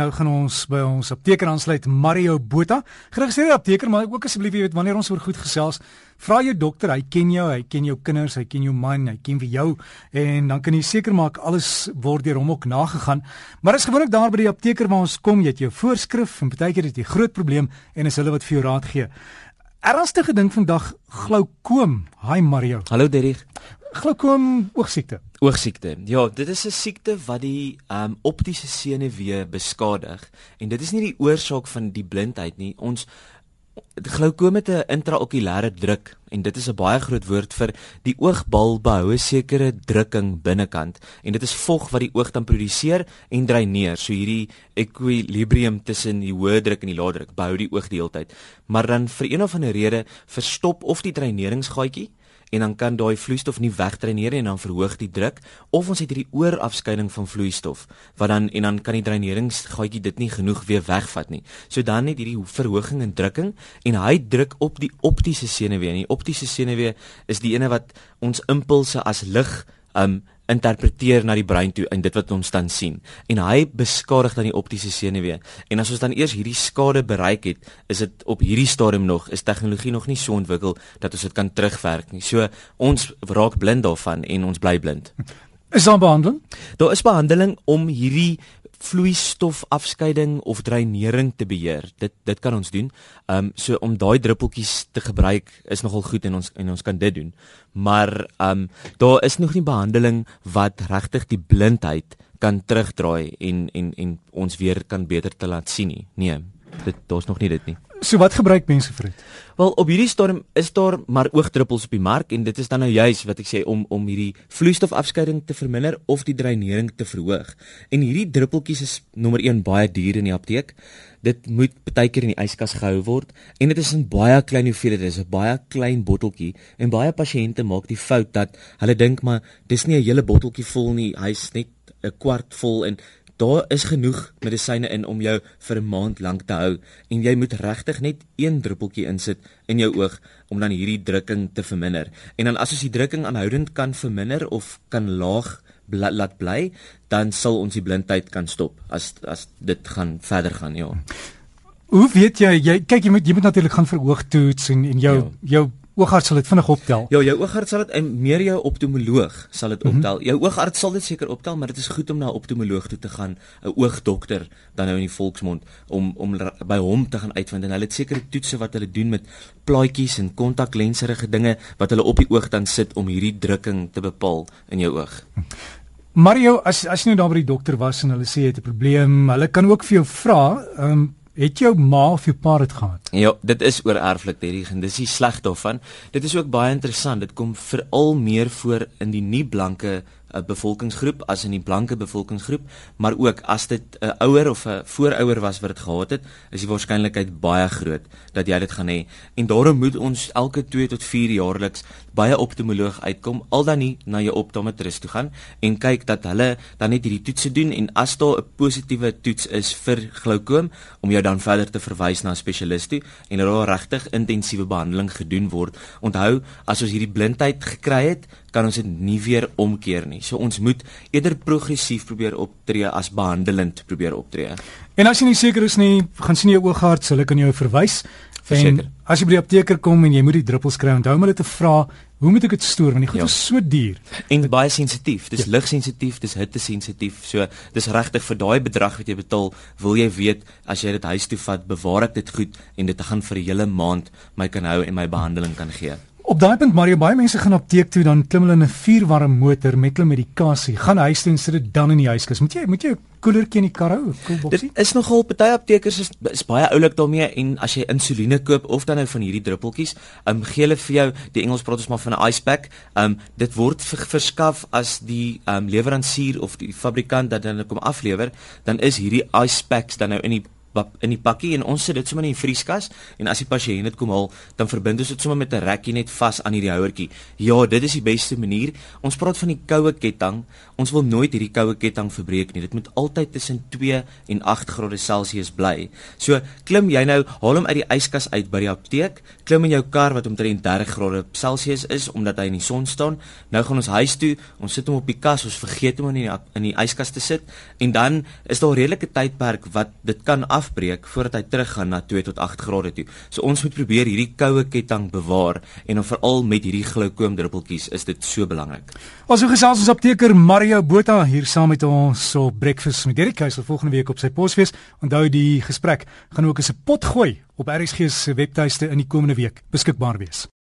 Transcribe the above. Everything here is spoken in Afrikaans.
Nou gaan ons by ons apteker aansluit Mario Botha. Geregistreerde apteker, maar ook asseblief jy weet wanneer ons oor goed gesels, vra jou dokter, hy ken jou, hy ken jou kinders, hy ken jou man, hy ken vir jou en dan kan jy seker maak alles word deur hom ook nagegaan. Maar is gewoonlik daar by die apteker waar ons kom, jy het jou voorskrif en partykeer het jy groot probleem en is hulle wat vir jou raad gee. Ernstige ding vandag glaukoom. Hi Mario. Hallo Derrick. Glaukoom oogsiekte. Oogsiekte. Ja, dit is 'n siekte wat die ehm um, optiese senuwee beskadig en dit is nie die oorsaak van die blindheid nie. Ons glaukoom het 'n intraokulêre druk en dit is 'n baie groot woord vir die oogbal behou 'n sekere drukking binnekant en dit is vog wat die oog dan produseer en dreineer. So hierdie ekwilibrium tussen die hoë druk en die lae druk behou die oog die hele tyd. Maar dan vir een of ander rede verstop of die dreineringsgaatjie en dan kan daai vloeistof nie wegdreineer en dan verhoog die druk of ons het hierdie oorafskeiding van vloeistof wat dan en dan kan die dreineringsgaatjie dit nie genoeg weer wegvat nie. So dan het hierdie verhoging in drukking en hy druk op die optiese senuwee. Die optiese senuwee is die ene wat ons impulse as lig um interpreteer na die brein toe en dit wat ons dan sien. En hy beskadig dan die optiese senuwee. En as ons dan eers hierdie skade bereik het, is dit op hierdie stadium nog is tegnologie nog nie so ontwikkel dat ons dit kan terugwerk nie. So ons raak blind daarvan en ons bly blind. Is daar behandeling? Daar is behandeling om hierdie vloeistofafskeiding of dreinering te beheer. Dit dit kan ons doen. Ehm um, so om daai druppeltjies te gebruik is nogal goed en ons en ons kan dit doen. Maar ehm um, daar is nog nie behandeling wat regtig die blindheid kan terugdraai en en en ons weer kan beter te laat sien nie. Nee, dit daar's nog nie dit nie. So wat gebruik mense vir dit? Wel op hierdie stadium is daar maar oogdruppels op die mark en dit is dan nou juis wat ek sê om om hierdie vloeistofafskeiding te verminder of die dreinering te verhoog. En hierdie druppeltjies is nommer 1 baie duur in die apteek. Dit moet baie keer in die yskas gehou word en dit is in baie klein hoeveelhede. Dit is 'n baie klein botteltjie en baie pasiënte maak die fout dat hulle dink maar dis nie 'n hele botteltjie vol nie. Hy's net 'n kwart vol en Daar is genoeg medisyne in om jou vir 'n maand lank te hou en jy moet regtig net een druppeltjie insit in jou oog om dan hierdie drukking te verminder. En dan as ons die drukking aanhoudend kan verminder of kan laag bl laat bly, dan sal ons die blindheid kan stop as as dit gaan verder gaan, ja. Hoe weet jy jy kyk jy moet jy moet natuurlik gaan vir oogtoets en en jou ja. jou oogarts sal dit vinnig optel. Ja, jou oogarts sal dit en meer jou optomoloog sal dit mhm. optel. Mm -hmm. Jou oogarts sal dit seker optel, maar dit is goed om na 'n optomoloog toe te gaan, 'n oogdokter dan nou in die volksmond om om by hom te gaan uitvind en hulle het sekere toetse wat hulle doen met plaatjies en kontaklenserige dinge wat hulle op die oog dan sit om hierdie drukking te bepaal in jou oog. Mario, as as jy nou daar by die dokter was en hulle sê jy het 'n probleem, hulle kan ook vir jou vra, ehm um, Het jou ma of jou pa dit gehad? Ja, dit is oor erflik hierdie en dis die sleg daarvan. Dit is ook baie interessant. Dit kom veral meer voor in die nie blanke 'n bevolkingsgroep as in die blanke bevolkingsgroep, maar ook as dit 'n ouer of 'n voorouer was wat dit gehad het, is die waarskynlikheid baie groot dat jy dit gaan hê. En daarom moet ons elke 2 tot 4 jaarliks baie optomoloog uitkom, al dan nie na jou optometris toe gaan en kyk dat hulle dan net hierdie toetse doen en as daar 'n positiewe toets is vir glaukoom om jou dan verder te verwys na 'n spesialis toe en dat daar regtig intensiewe behandeling gedoen word. Onthou, as ons hierdie blindheid gekry het, kan ons dit nie weer omkeer nie. So ons moet eerder progressief probeer optree as behandelend probeer optree. En as jy nie seker is nie, gaan sien jou oogarts, hulle kan jou verwys. Verseker. As jy by die apteker kom en jy moet die druppels kry, onthou om hulle te vra, hoe moet ek dit stoor want die goed ja. is so duur en baie sensitief. Dis ja. ligsensitief, dis hittesensitief. So dis regtig vir daai bedrag wat jy betaal, wil jy weet as jy dit huis toe vat, bewaar ek dit goed en dit gaan vir 'n hele maand my kan hou en my behandeling kan gee. Op daai punt Mario, baie mense gaan apteek toe dan klim hulle in 'n vuurwarm motor met hulle medikasie. Gaan huis toe en sit dit dan in die huiskas. Moet jy moet jy 'n koelertjie in die kar hou, koelboksie? Dit is nogal party aptekers is, is baie oulik daarmee en as jy insuline koop of dan nou van hierdie druppeltjies, ehm um, gee hulle vir jou die Engels praat ons maar van 'n ice pack. Ehm um, dit word verskaf as die ehm um, lewerancier of die fabrikant dat dan kom aflewer, dan is hierdie ice packs dan nou in die in die pakkie en ons sit dit sommer in die vrieskas en as die pasiënt dit kom haal, dan verbind ons dit sommer met 'n rekkie net vas aan hierdie houertjie. Ja, dit is die beste manier. Ons praat van die koue ketting. Ons wil nooit hierdie koue ketting verbreek nie. Dit moet altyd tussen 2 en 8 grade Celsius bly. So, klim jy nou, haal hom uit die yskas uit by die apteek, klim in jou kar wat omtrent 30 grade Celsius is omdat hy in die son staan. Nou gaan ons huis toe, ons sit hom op die kas, ons vergeet hom in die in die yskas te sit en dan is daar 'n redelike tydperk wat dit kan afbreek voordat hy teruggaan na 2 tot 8 grade toe. So ons moet probeer hierdie koue ketting bewaar en dan veral met hierdie gloukoom druppeltjies is dit so belangrik. Ons het gesels ons apteker Mario Botha hier saam met ons op breakfast met Derek Keisel volgende week op sy posfees. Onthou die gesprek gaan ook as 'n pot gooi op RSG se webtuiste in die komende week beskikbaar wees.